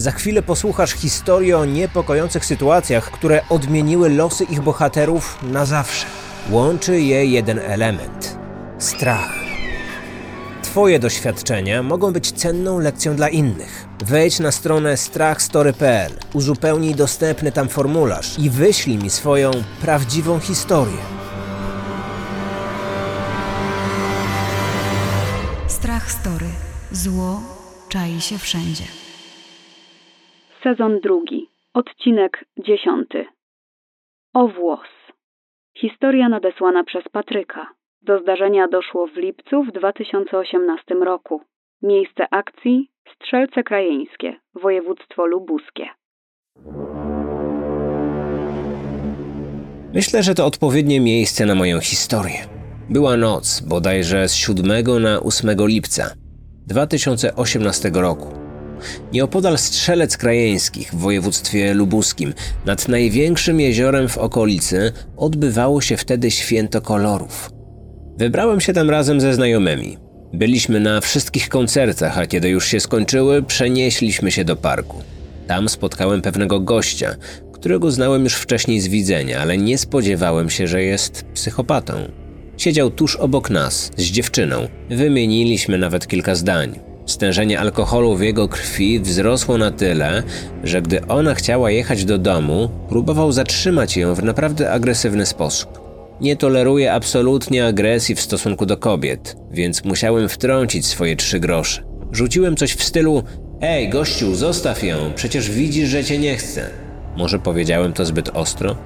Za chwilę posłuchasz historii o niepokojących sytuacjach, które odmieniły losy ich bohaterów na zawsze. Łączy je jeden element strach. Twoje doświadczenia mogą być cenną lekcją dla innych. Wejdź na stronę strachstory.pl, uzupełnij dostępny tam formularz i wyślij mi swoją prawdziwą historię. Strach Story. Zło czai się wszędzie. Sezon drugi. Odcinek dziesiąty. O włos. Historia nadesłana przez Patryka. Do zdarzenia doszło w lipcu w 2018 roku. Miejsce akcji Strzelce Krajeńskie, województwo lubuskie. Myślę, że to odpowiednie miejsce na moją historię. Była noc, bodajże z 7 na 8 lipca 2018 roku. Nieopodal Strzelec Krajeńskich w województwie lubuskim, nad największym jeziorem w okolicy, odbywało się wtedy święto kolorów. Wybrałem się tam razem ze znajomymi. Byliśmy na wszystkich koncertach, a kiedy już się skończyły, przenieśliśmy się do parku. Tam spotkałem pewnego gościa, którego znałem już wcześniej z widzenia, ale nie spodziewałem się, że jest psychopatą. Siedział tuż obok nas, z dziewczyną. Wymieniliśmy nawet kilka zdań. Stężenie alkoholu w jego krwi wzrosło na tyle, że gdy ona chciała jechać do domu, próbował zatrzymać ją w naprawdę agresywny sposób. Nie toleruję absolutnie agresji w stosunku do kobiet, więc musiałem wtrącić swoje trzy grosze. Rzuciłem coś w stylu: Ej, gościu, zostaw ją, przecież widzisz, że cię nie chcę. Może powiedziałem to zbyt ostro?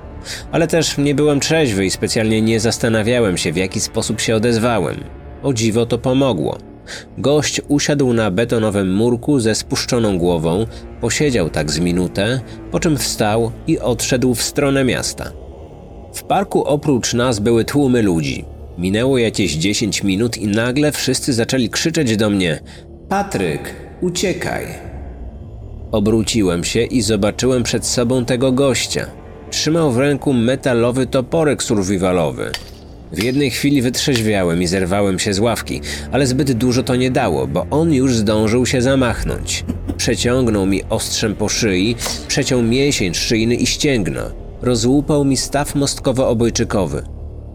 Ale też nie byłem trzeźwy i specjalnie nie zastanawiałem się, w jaki sposób się odezwałem. O dziwo to pomogło. Gość usiadł na betonowym murku ze spuszczoną głową, posiedział tak z minutę, po czym wstał i odszedł w stronę miasta. W parku oprócz nas były tłumy ludzi. Minęło jakieś 10 minut i nagle wszyscy zaczęli krzyczeć do mnie: Patryk, uciekaj! Obróciłem się i zobaczyłem przed sobą tego gościa. Trzymał w ręku metalowy toporek survivalowy. W jednej chwili wytrzeźwiałem i zerwałem się z ławki, ale zbyt dużo to nie dało, bo on już zdążył się zamachnąć. Przeciągnął mi ostrzem po szyi, przeciął mięsień szyjny i ścięgno. Rozłupał mi staw mostkowo-obojczykowy.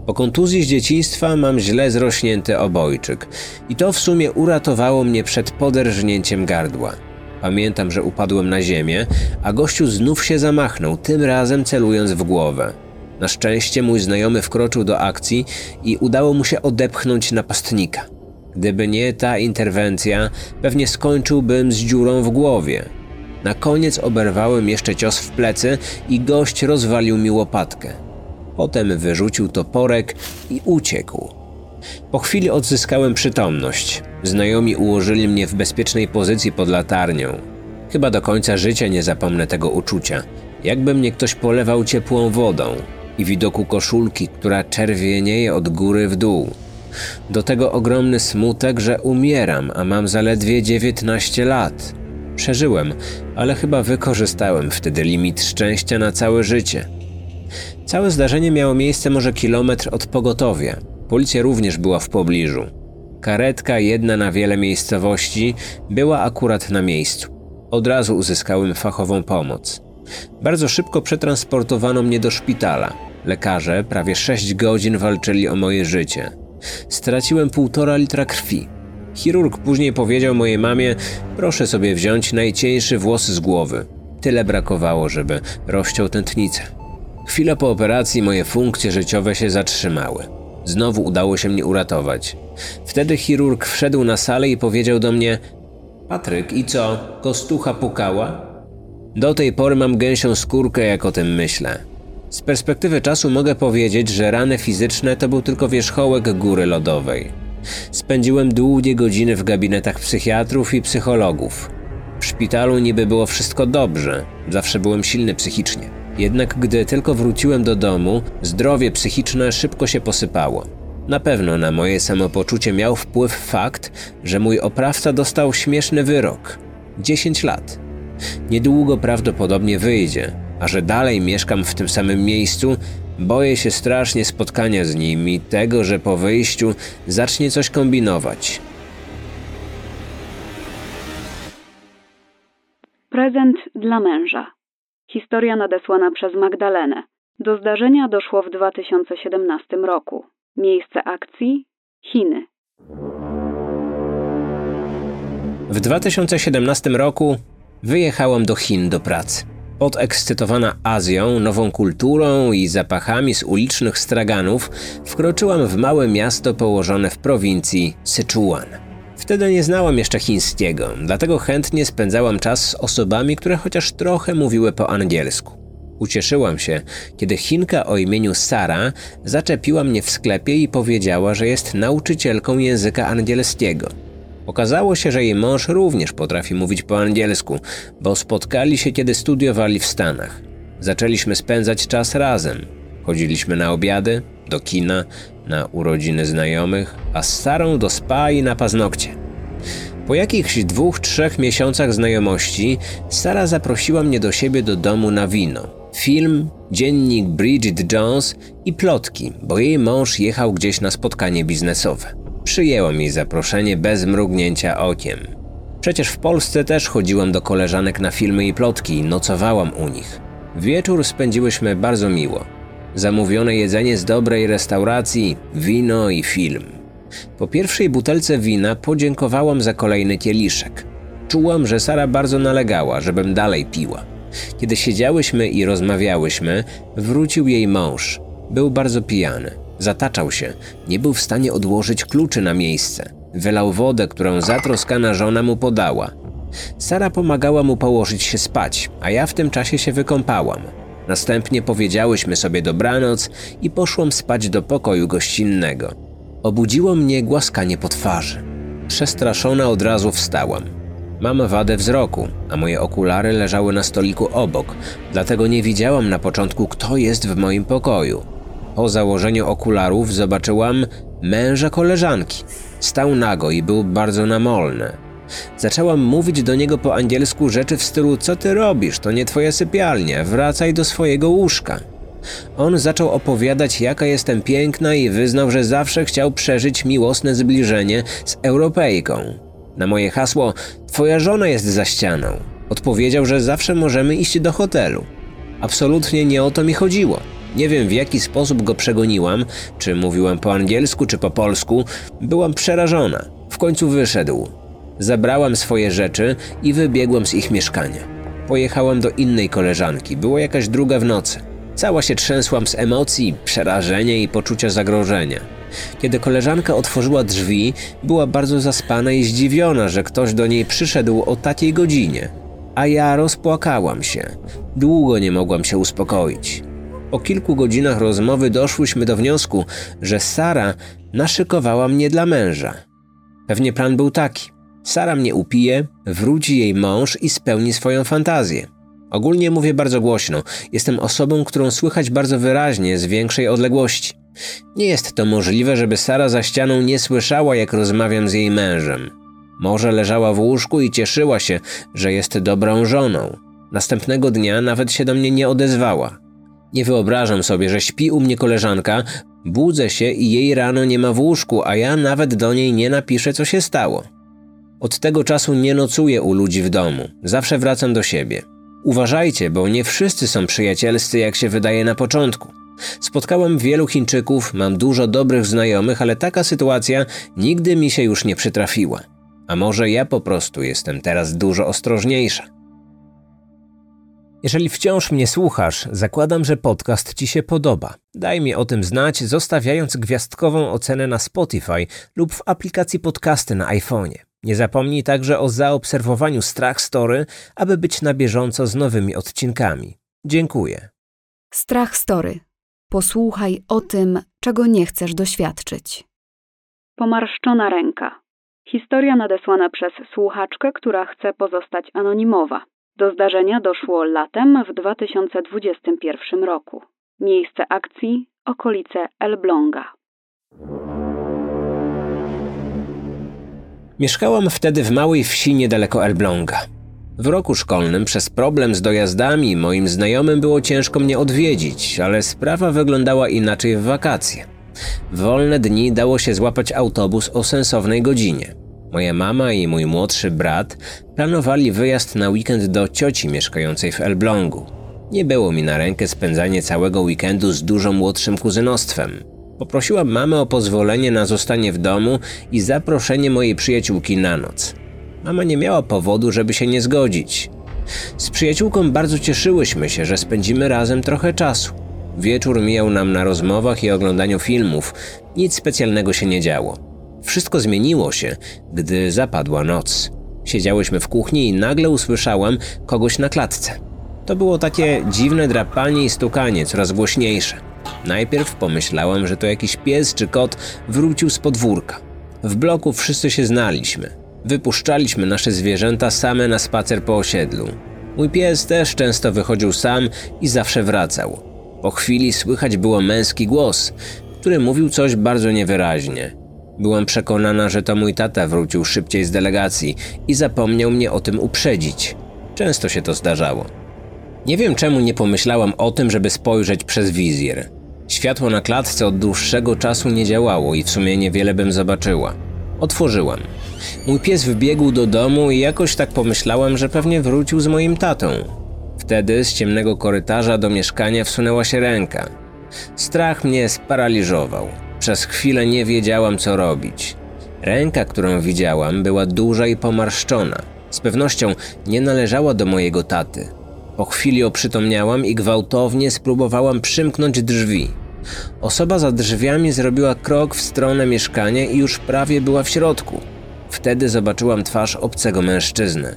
Po kontuzji z dzieciństwa mam źle zrośnięty obojczyk i to w sumie uratowało mnie przed poderżnięciem gardła. Pamiętam, że upadłem na ziemię, a gościu znów się zamachnął, tym razem celując w głowę. Na szczęście mój znajomy wkroczył do akcji i udało mu się odepchnąć napastnika. Gdyby nie ta interwencja, pewnie skończyłbym z dziurą w głowie. Na koniec oberwałem jeszcze cios w plecy i gość rozwalił mi łopatkę. Potem wyrzucił toporek i uciekł. Po chwili odzyskałem przytomność. Znajomi ułożyli mnie w bezpiecznej pozycji pod latarnią. Chyba do końca życia nie zapomnę tego uczucia. Jakby mnie ktoś polewał ciepłą wodą i widoku koszulki, która czerwienieje od góry w dół. Do tego ogromny smutek, że umieram, a mam zaledwie 19 lat. Przeżyłem, ale chyba wykorzystałem wtedy limit szczęścia na całe życie. Całe zdarzenie miało miejsce może kilometr od pogotowia. Policja również była w pobliżu. Karetka, jedna na wiele miejscowości, była akurat na miejscu. Od razu uzyskałem fachową pomoc. Bardzo szybko przetransportowano mnie do szpitala. Lekarze prawie 6 godzin walczyli o moje życie. Straciłem półtora litra krwi. Chirurg później powiedział mojej mamie: Proszę sobie wziąć najcieńszy włos z głowy. Tyle brakowało, żeby rozciął tętnicę. Chwilę po operacji moje funkcje życiowe się zatrzymały. Znowu udało się mnie uratować. Wtedy chirurg wszedł na salę i powiedział do mnie: Patryk, i co? Kostucha pukała? Do tej pory mam gęsią skórkę, jak o tym myślę. Z perspektywy czasu mogę powiedzieć, że rany fizyczne to był tylko wierzchołek góry lodowej. Spędziłem długie godziny w gabinetach psychiatrów i psychologów. W szpitalu niby było wszystko dobrze, zawsze byłem silny psychicznie. Jednak gdy tylko wróciłem do domu, zdrowie psychiczne szybko się posypało. Na pewno na moje samopoczucie miał wpływ fakt, że mój oprawca dostał śmieszny wyrok 10 lat. Niedługo prawdopodobnie wyjdzie, a że dalej mieszkam w tym samym miejscu, boję się strasznie spotkania z nim i tego, że po wyjściu zacznie coś kombinować. Prezent dla męża. Historia nadesłana przez Magdalenę. Do zdarzenia doszło w 2017 roku. Miejsce akcji Chiny. W 2017 roku wyjechałam do Chin do pracy. Podekscytowana Azją, nową kulturą i zapachami z ulicznych straganów, wkroczyłam w małe miasto położone w prowincji Sichuan. Wtedy nie znałam jeszcze chińskiego, dlatego chętnie spędzałam czas z osobami, które chociaż trochę mówiły po angielsku. Ucieszyłam się, kiedy Chinka o imieniu Sara zaczepiła mnie w sklepie i powiedziała, że jest nauczycielką języka angielskiego. Okazało się, że jej mąż również potrafi mówić po angielsku, bo spotkali się, kiedy studiowali w Stanach. Zaczęliśmy spędzać czas razem. Chodziliśmy na obiady, do kina, na urodziny znajomych, a z Sarą do spa i na paznokcie. Po jakichś dwóch, trzech miesiącach znajomości Sara zaprosiła mnie do siebie do domu na wino. Film, dziennik Bridget Jones i plotki, bo jej mąż jechał gdzieś na spotkanie biznesowe. Przyjęłam jej zaproszenie bez mrugnięcia okiem. Przecież w Polsce też chodziłam do koleżanek na filmy i plotki nocowałam u nich. Wieczór spędziłyśmy bardzo miło. Zamówione jedzenie z dobrej restauracji, wino i film. Po pierwszej butelce wina podziękowałam za kolejny kieliszek. Czułam, że Sara bardzo nalegała, żebym dalej piła. Kiedy siedziałyśmy i rozmawiałyśmy, wrócił jej mąż. Był bardzo pijany. Zataczał się, nie był w stanie odłożyć kluczy na miejsce. Wylał wodę, którą zatroskana żona mu podała. Sara pomagała mu położyć się spać, a ja w tym czasie się wykąpałam. Następnie powiedziałyśmy sobie dobranoc i poszłam spać do pokoju gościnnego. Obudziło mnie głaskanie po twarzy. Przestraszona od razu wstałam. Mam wadę wzroku, a moje okulary leżały na stoliku obok, dlatego nie widziałam na początku, kto jest w moim pokoju. Po założeniu okularów zobaczyłam męża koleżanki. Stał nago i był bardzo namolny. Zaczęłam mówić do niego po angielsku rzeczy w stylu: Co ty robisz? To nie twoja sypialnia, wracaj do swojego łóżka. On zaczął opowiadać, jaka jestem piękna i wyznał, że zawsze chciał przeżyć miłosne zbliżenie z Europejką. Na moje hasło: Twoja żona jest za ścianą. Odpowiedział, że zawsze możemy iść do hotelu. Absolutnie nie o to mi chodziło. Nie wiem w jaki sposób go przegoniłam, czy mówiłam po angielsku, czy po polsku. Byłam przerażona. W końcu wyszedł. Zabrałam swoje rzeczy i wybiegłam z ich mieszkania. Pojechałam do innej koleżanki, było jakaś druga w nocy. Cała się trzęsłam z emocji, przerażenia i poczucia zagrożenia. Kiedy koleżanka otworzyła drzwi, była bardzo zaspana i zdziwiona, że ktoś do niej przyszedł o takiej godzinie. A ja rozpłakałam się. Długo nie mogłam się uspokoić. Po kilku godzinach rozmowy doszłyśmy do wniosku, że Sara naszykowała mnie dla męża. Pewnie plan był taki. Sara mnie upije, wróci jej mąż i spełni swoją fantazję. Ogólnie mówię bardzo głośno. Jestem osobą, którą słychać bardzo wyraźnie z większej odległości. Nie jest to możliwe, żeby Sara za ścianą nie słyszała, jak rozmawiam z jej mężem. Może leżała w łóżku i cieszyła się, że jest dobrą żoną. Następnego dnia nawet się do mnie nie odezwała. Nie wyobrażam sobie, że śpi u mnie koleżanka, budzę się i jej rano nie ma w łóżku, a ja nawet do niej nie napiszę, co się stało. Od tego czasu nie nocuję u ludzi w domu, zawsze wracam do siebie. Uważajcie, bo nie wszyscy są przyjacielscy, jak się wydaje na początku. Spotkałem wielu Chińczyków, mam dużo dobrych znajomych, ale taka sytuacja nigdy mi się już nie przytrafiła. A może ja po prostu jestem teraz dużo ostrożniejsza. Jeżeli wciąż mnie słuchasz, zakładam, że podcast Ci się podoba. Daj mi o tym znać, zostawiając gwiazdkową ocenę na Spotify lub w aplikacji podcasty na iPhone'ie. Nie zapomnij także o zaobserwowaniu Strach Story, aby być na bieżąco z nowymi odcinkami. Dziękuję. Strach Story. Posłuchaj o tym, czego nie chcesz doświadczyć. Pomarszczona ręka. Historia nadesłana przez słuchaczkę, która chce pozostać anonimowa. Do zdarzenia doszło latem w 2021 roku. Miejsce akcji okolice Elbląga. Mieszkałam wtedy w małej wsi niedaleko Elbląga. W roku szkolnym przez problem z dojazdami moim znajomym było ciężko mnie odwiedzić, ale sprawa wyglądała inaczej w wakacje. W wolne dni dało się złapać autobus o sensownej godzinie. Moja mama i mój młodszy brat planowali wyjazd na weekend do cioci mieszkającej w Elblągu. Nie było mi na rękę spędzanie całego weekendu z dużo młodszym kuzynostwem. Poprosiłam mamę o pozwolenie na zostanie w domu i zaproszenie mojej przyjaciółki na noc. Mama nie miała powodu, żeby się nie zgodzić. Z przyjaciółką bardzo cieszyłyśmy się, że spędzimy razem trochę czasu. Wieczór mijał nam na rozmowach i oglądaniu filmów. Nic specjalnego się nie działo. Wszystko zmieniło się, gdy zapadła noc. Siedziałyśmy w kuchni i nagle usłyszałam kogoś na klatce. To było takie dziwne drapanie i stukanie, coraz głośniejsze. Najpierw pomyślałam, że to jakiś pies czy kot wrócił z podwórka. W bloku wszyscy się znaliśmy. Wypuszczaliśmy nasze zwierzęta same na spacer po osiedlu. Mój pies też często wychodził sam i zawsze wracał. Po chwili słychać było męski głos, który mówił coś bardzo niewyraźnie. Byłam przekonana, że to mój tata wrócił szybciej z delegacji i zapomniał mnie o tym uprzedzić. Często się to zdarzało. Nie wiem czemu nie pomyślałam o tym, żeby spojrzeć przez wizjer. Światło na klatce od dłuższego czasu nie działało i w sumie niewiele bym zobaczyła. Otworzyłam. Mój pies wbiegł do domu i jakoś tak pomyślałam, że pewnie wrócił z moim tatą. Wtedy z ciemnego korytarza do mieszkania wsunęła się ręka. Strach mnie sparaliżował. Przez chwilę nie wiedziałam, co robić. Ręka, którą widziałam, była duża i pomarszczona. Z pewnością nie należała do mojego taty. Po chwili oprzytomniałam i gwałtownie spróbowałam przymknąć drzwi. Osoba za drzwiami zrobiła krok w stronę mieszkania i już prawie była w środku. Wtedy zobaczyłam twarz obcego mężczyzny.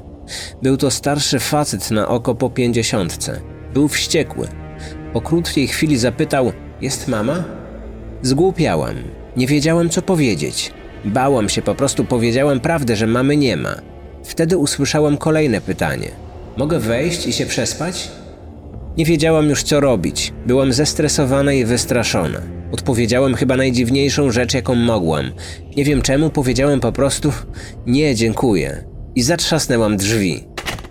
Był to starszy facet na oko po pięćdziesiątce. Był wściekły. Po krótkiej chwili zapytał: Jest mama? Zgłupiałam. Nie wiedziałam, co powiedzieć. Bałam się, po prostu powiedziałam prawdę, że mamy nie ma. Wtedy usłyszałam kolejne pytanie: Mogę wejść i się przespać? Nie wiedziałam już, co robić. Byłam zestresowana i wystraszona. Odpowiedziałam chyba najdziwniejszą rzecz, jaką mogłam. Nie wiem czemu, powiedziałam po prostu: Nie, dziękuję. I zatrzasnęłam drzwi.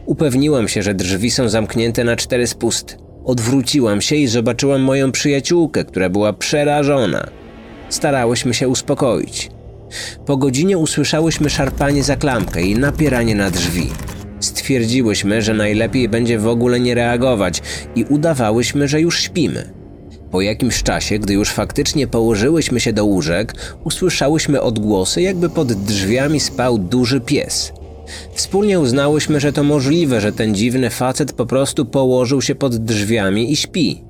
Upewniłam się, że drzwi są zamknięte na cztery spusty. Odwróciłam się i zobaczyłam moją przyjaciółkę, która była przerażona. Starałyśmy się uspokoić. Po godzinie usłyszałyśmy szarpanie za klamkę i napieranie na drzwi. Stwierdziłyśmy, że najlepiej będzie w ogóle nie reagować i udawałyśmy, że już śpimy. Po jakimś czasie, gdy już faktycznie położyłyśmy się do łóżek, usłyszałyśmy odgłosy, jakby pod drzwiami spał duży pies. Wspólnie uznałyśmy, że to możliwe, że ten dziwny facet po prostu położył się pod drzwiami i śpi.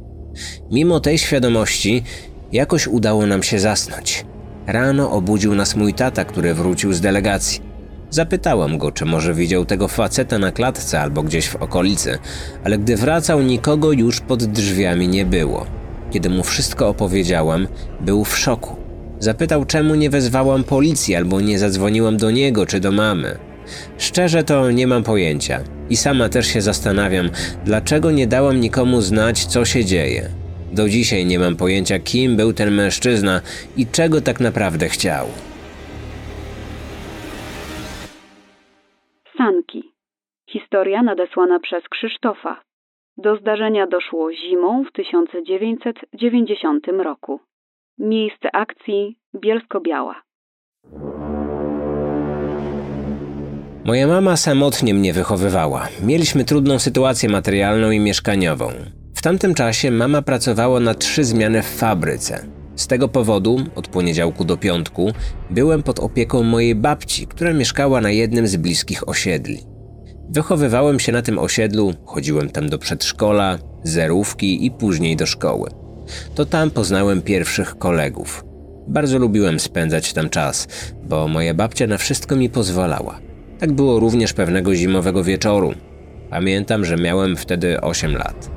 Mimo tej świadomości, jakoś udało nam się zasnąć. Rano obudził nas mój tata, który wrócił z delegacji. Zapytałam go, czy może widział tego faceta na klatce albo gdzieś w okolicy, ale gdy wracał, nikogo już pod drzwiami nie było. Kiedy mu wszystko opowiedziałam, był w szoku. Zapytał, czemu nie wezwałam policji albo nie zadzwoniłam do niego czy do mamy. Szczerze to nie mam pojęcia i sama też się zastanawiam, dlaczego nie dałam nikomu znać, co się dzieje. Do dzisiaj nie mam pojęcia, kim był ten mężczyzna i czego tak naprawdę chciał. Sanki. Historia nadesłana przez Krzysztofa. Do zdarzenia doszło zimą w 1990 roku. Miejsce akcji Bielsko-Biała. Moja mama samotnie mnie wychowywała. Mieliśmy trudną sytuację materialną i mieszkaniową. W tamtym czasie mama pracowała na trzy zmiany w fabryce. Z tego powodu, od poniedziałku do piątku, byłem pod opieką mojej babci, która mieszkała na jednym z bliskich osiedli. Wychowywałem się na tym osiedlu, chodziłem tam do przedszkola, zerówki i później do szkoły. To tam poznałem pierwszych kolegów. Bardzo lubiłem spędzać tam czas, bo moja babcia na wszystko mi pozwalała. Tak było również pewnego zimowego wieczoru. Pamiętam, że miałem wtedy 8 lat.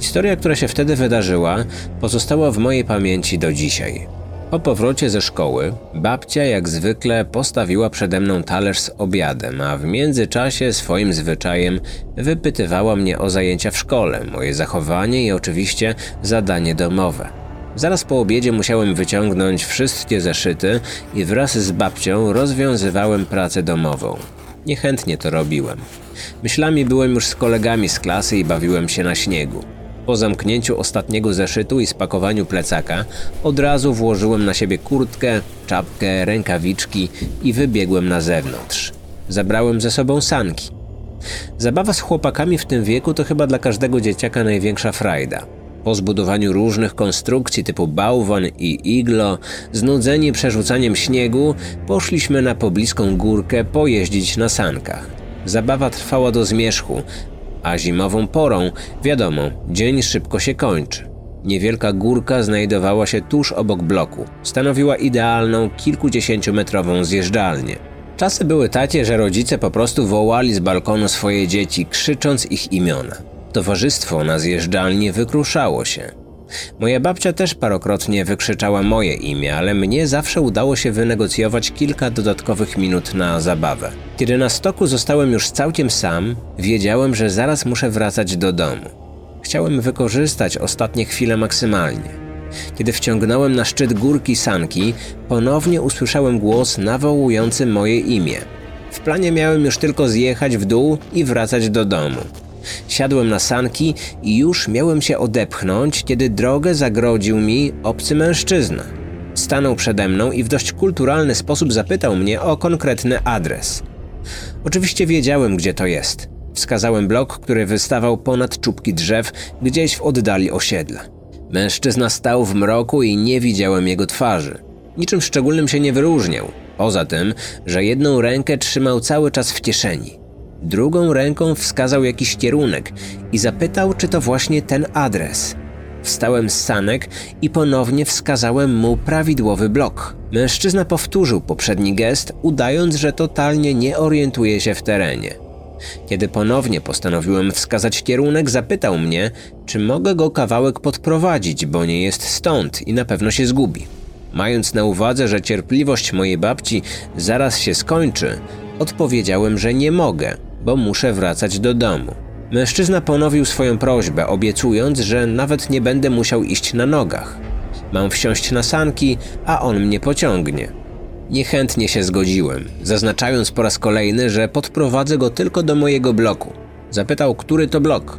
Historia, która się wtedy wydarzyła, pozostała w mojej pamięci do dzisiaj. Po powrocie ze szkoły, babcia jak zwykle postawiła przede mną talerz z obiadem, a w międzyczasie swoim zwyczajem wypytywała mnie o zajęcia w szkole, moje zachowanie i oczywiście zadanie domowe. Zaraz po obiedzie musiałem wyciągnąć wszystkie zeszyty i wraz z babcią rozwiązywałem pracę domową. Niechętnie to robiłem. Myślami byłem już z kolegami z klasy i bawiłem się na śniegu. Po zamknięciu ostatniego zeszytu i spakowaniu plecaka, od razu włożyłem na siebie kurtkę, czapkę, rękawiczki i wybiegłem na zewnątrz. Zabrałem ze sobą sanki. Zabawa z chłopakami w tym wieku to chyba dla każdego dzieciaka największa frajda. Po zbudowaniu różnych konstrukcji typu bałwan i iglo, znudzeni przerzucaniem śniegu, poszliśmy na pobliską górkę pojeździć na sankach. Zabawa trwała do zmierzchu, a zimową porą, wiadomo, dzień szybko się kończy. Niewielka górka znajdowała się tuż obok bloku. Stanowiła idealną, kilkudziesięciometrową zjeżdżalnię. Czasy były takie, że rodzice po prostu wołali z balkonu swoje dzieci, krzycząc ich imiona. Towarzystwo na zjeżdżalni wykruszało się. Moja babcia też parokrotnie wykrzyczała moje imię, ale mnie zawsze udało się wynegocjować kilka dodatkowych minut na zabawę. Kiedy na stoku zostałem już całkiem sam, wiedziałem, że zaraz muszę wracać do domu. Chciałem wykorzystać ostatnie chwile maksymalnie. Kiedy wciągnąłem na szczyt górki sanki, ponownie usłyszałem głos nawołujący moje imię. W planie miałem już tylko zjechać w dół i wracać do domu. Siadłem na sanki i już miałem się odepchnąć, kiedy drogę zagrodził mi obcy mężczyzna. Stanął przede mną i w dość kulturalny sposób zapytał mnie o konkretny adres. Oczywiście wiedziałem, gdzie to jest. Wskazałem blok, który wystawał ponad czubki drzew, gdzieś w oddali osiedla. Mężczyzna stał w mroku i nie widziałem jego twarzy. Niczym szczególnym się nie wyróżniał, poza tym, że jedną rękę trzymał cały czas w kieszeni. Drugą ręką wskazał jakiś kierunek i zapytał, czy to właśnie ten adres. Wstałem z sanek i ponownie wskazałem mu prawidłowy blok. Mężczyzna powtórzył poprzedni gest, udając, że totalnie nie orientuje się w terenie. Kiedy ponownie postanowiłem wskazać kierunek, zapytał mnie, czy mogę go kawałek podprowadzić, bo nie jest stąd i na pewno się zgubi. Mając na uwadze, że cierpliwość mojej babci zaraz się skończy, odpowiedziałem, że nie mogę, bo muszę wracać do domu. Mężczyzna ponowił swoją prośbę, obiecując, że nawet nie będę musiał iść na nogach. Mam wsiąść na sanki, a on mnie pociągnie. Niechętnie się zgodziłem, zaznaczając po raz kolejny, że podprowadzę go tylko do mojego bloku. Zapytał, który to blok.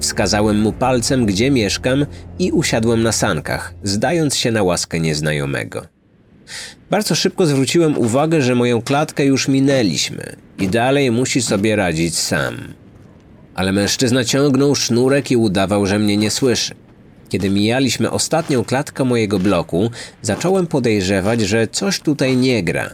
Wskazałem mu palcem, gdzie mieszkam i usiadłem na sankach, zdając się na łaskę nieznajomego. Bardzo szybko zwróciłem uwagę, że moją klatkę już minęliśmy i dalej musi sobie radzić sam. Ale mężczyzna ciągnął sznurek i udawał, że mnie nie słyszy. Kiedy mijaliśmy ostatnią klatkę mojego bloku, zacząłem podejrzewać, że coś tutaj nie gra.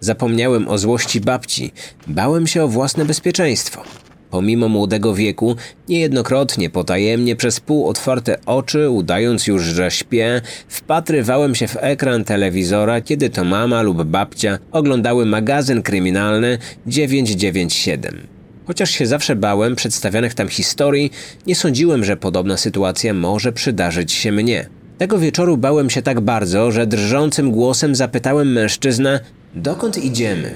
Zapomniałem o złości babci, bałem się o własne bezpieczeństwo. Pomimo młodego wieku, niejednokrotnie potajemnie przez pół otwarte oczy, udając już, że śpię, wpatrywałem się w ekran telewizora, kiedy to mama lub babcia oglądały magazyn kryminalny 997. Chociaż się zawsze bałem przedstawianych tam historii, nie sądziłem, że podobna sytuacja może przydarzyć się mnie. Tego wieczoru bałem się tak bardzo, że drżącym głosem zapytałem mężczyznę, dokąd idziemy?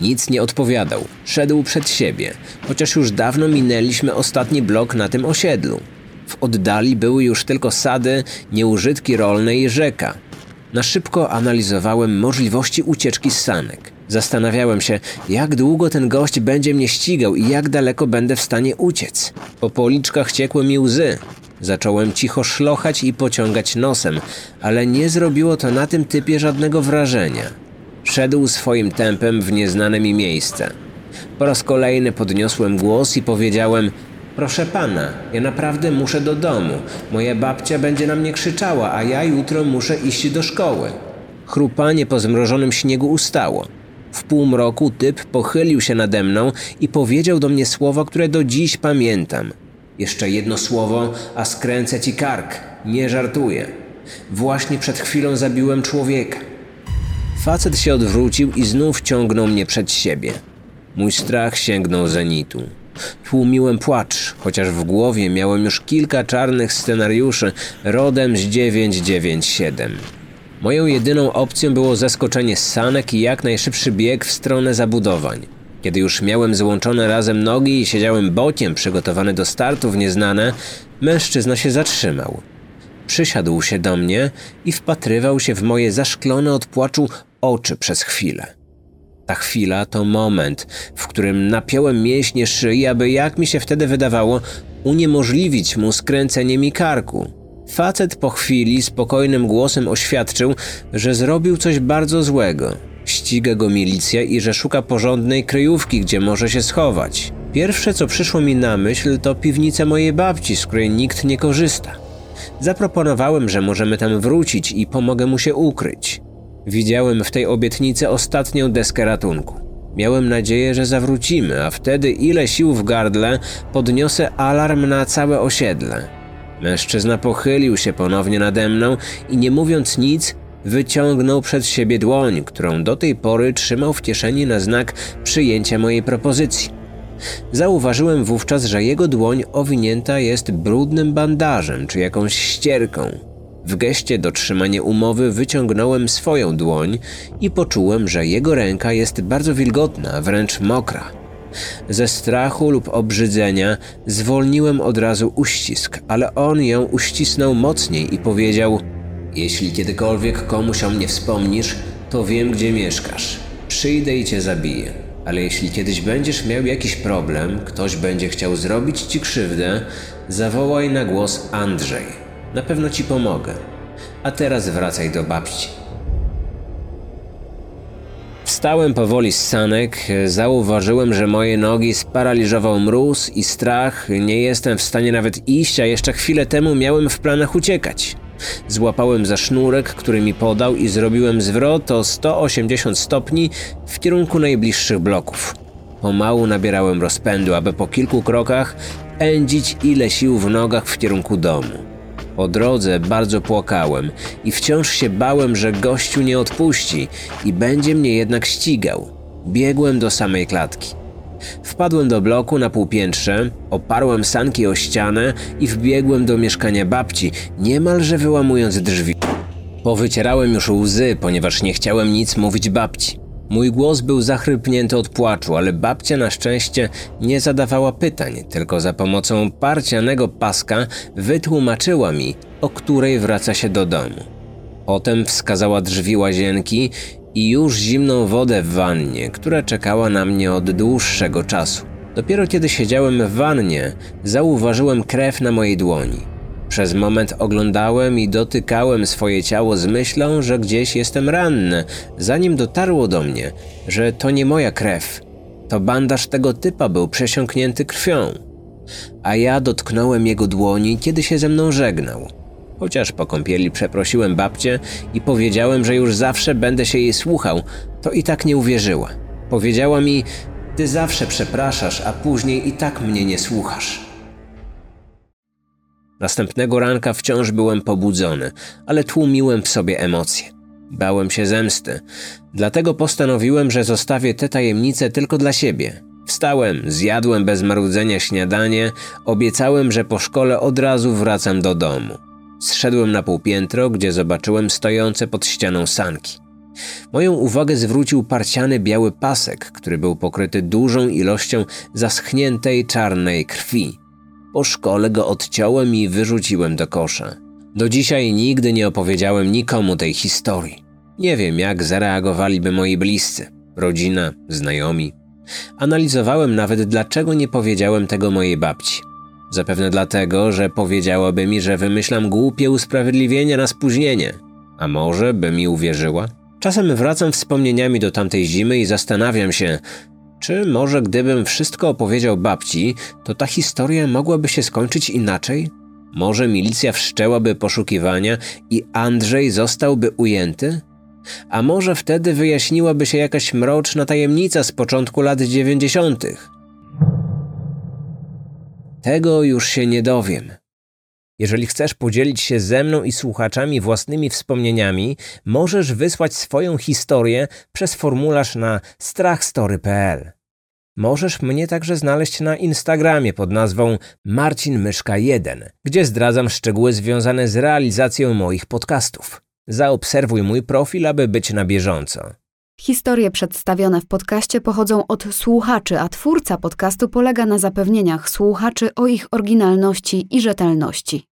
Nic nie odpowiadał. Szedł przed siebie, chociaż już dawno minęliśmy ostatni blok na tym osiedlu. W oddali były już tylko sady, nieużytki rolne i rzeka. Na szybko analizowałem możliwości ucieczki z sanek. Zastanawiałem się, jak długo ten gość będzie mnie ścigał i jak daleko będę w stanie uciec. Po policzkach ciekły mi łzy. Zacząłem cicho szlochać i pociągać nosem, ale nie zrobiło to na tym typie żadnego wrażenia. Szedł swoim tempem w nieznane mi miejsce. Po raz kolejny podniosłem głos i powiedziałem: Proszę pana, ja naprawdę muszę do domu. Moja babcia będzie na mnie krzyczała, a ja jutro muszę iść do szkoły. Chrupanie po zmrożonym śniegu ustało. W półmroku typ pochylił się nade mną i powiedział do mnie słowa, które do dziś pamiętam. Jeszcze jedno słowo, a skręcę ci kark. Nie żartuję. Właśnie przed chwilą zabiłem człowieka. Facet się odwrócił i znów ciągnął mnie przed siebie. Mój strach sięgnął zenitu. Tłumiłem płacz, chociaż w głowie miałem już kilka czarnych scenariuszy rodem z 997. Moją jedyną opcją było zaskoczenie sanek i jak najszybszy bieg w stronę zabudowań. Kiedy już miałem złączone razem nogi i siedziałem bokiem przygotowany do startu w nieznane, mężczyzna się zatrzymał. Przysiadł się do mnie i wpatrywał się w moje zaszklone od płaczu oczy przez chwilę. Ta chwila to moment, w którym napiąłem mięśnie szyi, aby jak mi się wtedy wydawało, uniemożliwić mu skręcenie mi karku. Facet po chwili spokojnym głosem oświadczył, że zrobił coś bardzo złego. Ściga go milicja i że szuka porządnej kryjówki, gdzie może się schować. Pierwsze, co przyszło mi na myśl, to piwnica mojej babci, z której nikt nie korzysta. Zaproponowałem, że możemy tam wrócić i pomogę mu się ukryć. Widziałem w tej obietnicy ostatnią deskę ratunku. Miałem nadzieję, że zawrócimy, a wtedy ile sił w gardle podniosę alarm na całe osiedle. Mężczyzna pochylił się ponownie nade mną i nie mówiąc nic, wyciągnął przed siebie dłoń, którą do tej pory trzymał w kieszeni na znak przyjęcia mojej propozycji. Zauważyłem wówczas, że jego dłoń owinięta jest brudnym bandażem czy jakąś ścierką. W geście dotrzymania umowy wyciągnąłem swoją dłoń i poczułem, że jego ręka jest bardzo wilgotna, wręcz mokra. Ze strachu lub obrzydzenia zwolniłem od razu uścisk, ale on ją uścisnął mocniej i powiedział: Jeśli kiedykolwiek komuś o mnie wspomnisz, to wiem, gdzie mieszkasz. Przyjdę i cię zabiję. Ale jeśli kiedyś będziesz miał jakiś problem, ktoś będzie chciał zrobić ci krzywdę, zawołaj na głos Andrzej. Na pewno ci pomogę. A teraz wracaj do babci. Wstałem powoli z sanek, zauważyłem, że moje nogi sparaliżował mróz i strach, nie jestem w stanie nawet iść, a jeszcze chwilę temu miałem w planach uciekać. Złapałem za sznurek, który mi podał i zrobiłem zwrot o 180 stopni w kierunku najbliższych bloków. Pomału nabierałem rozpędu, aby po kilku krokach pędzić ile sił w nogach w kierunku domu. Po drodze bardzo płakałem i wciąż się bałem, że gościu nie odpuści i będzie mnie jednak ścigał. Biegłem do samej klatki. Wpadłem do bloku na półpiętrze, oparłem sanki o ścianę i wbiegłem do mieszkania babci, niemalże wyłamując drzwi. Powycierałem już łzy, ponieważ nie chciałem nic mówić babci. Mój głos był zachrypnięty od płaczu, ale babcia na szczęście nie zadawała pytań, tylko za pomocą parcianego paska wytłumaczyła mi, o której wraca się do domu. Potem wskazała drzwi łazienki i już zimną wodę w wannie, która czekała na mnie od dłuższego czasu. Dopiero kiedy siedziałem w wannie, zauważyłem krew na mojej dłoni. Przez moment oglądałem i dotykałem swoje ciało z myślą, że gdzieś jestem ranny, zanim dotarło do mnie, że to nie moja krew. To bandaż tego typa był przesiąknięty krwią. A ja dotknąłem jego dłoni, kiedy się ze mną żegnał. Chociaż po kąpieli przeprosiłem babcię i powiedziałem, że już zawsze będę się jej słuchał, to i tak nie uwierzyła. Powiedziała mi: Ty zawsze przepraszasz, a później i tak mnie nie słuchasz. Następnego ranka wciąż byłem pobudzony, ale tłumiłem w sobie emocje. Bałem się zemsty, dlatego postanowiłem, że zostawię tę tajemnicę tylko dla siebie. Wstałem, zjadłem bez marudzenia śniadanie, obiecałem, że po szkole od razu wracam do domu. Zszedłem na półpiętro, gdzie zobaczyłem stojące pod ścianą sanki. Moją uwagę zwrócił parciany biały pasek, który był pokryty dużą ilością zaschniętej czarnej krwi. Po szkole go odciąłem i wyrzuciłem do kosza. Do dzisiaj nigdy nie opowiedziałem nikomu tej historii. Nie wiem, jak zareagowaliby moi bliscy, rodzina, znajomi. Analizowałem nawet, dlaczego nie powiedziałem tego mojej babci. Zapewne dlatego, że powiedziałaby mi, że wymyślam głupie usprawiedliwienia na spóźnienie. A może by mi uwierzyła? Czasem wracam wspomnieniami do tamtej zimy i zastanawiam się, czy może gdybym wszystko opowiedział babci, to ta historia mogłaby się skończyć inaczej? Może milicja wszczęłaby poszukiwania i Andrzej zostałby ujęty? A może wtedy wyjaśniłaby się jakaś mroczna tajemnica z początku lat dziewięćdziesiątych? Tego już się nie dowiem. Jeżeli chcesz podzielić się ze mną i słuchaczami własnymi wspomnieniami, możesz wysłać swoją historię przez formularz na strachstory.pl. Możesz mnie także znaleźć na Instagramie pod nazwą Marcin Myszka 1, gdzie zdradzam szczegóły związane z realizacją moich podcastów. Zaobserwuj mój profil, aby być na bieżąco. Historie przedstawione w podcaście pochodzą od słuchaczy, a twórca podcastu polega na zapewnieniach słuchaczy o ich oryginalności i rzetelności.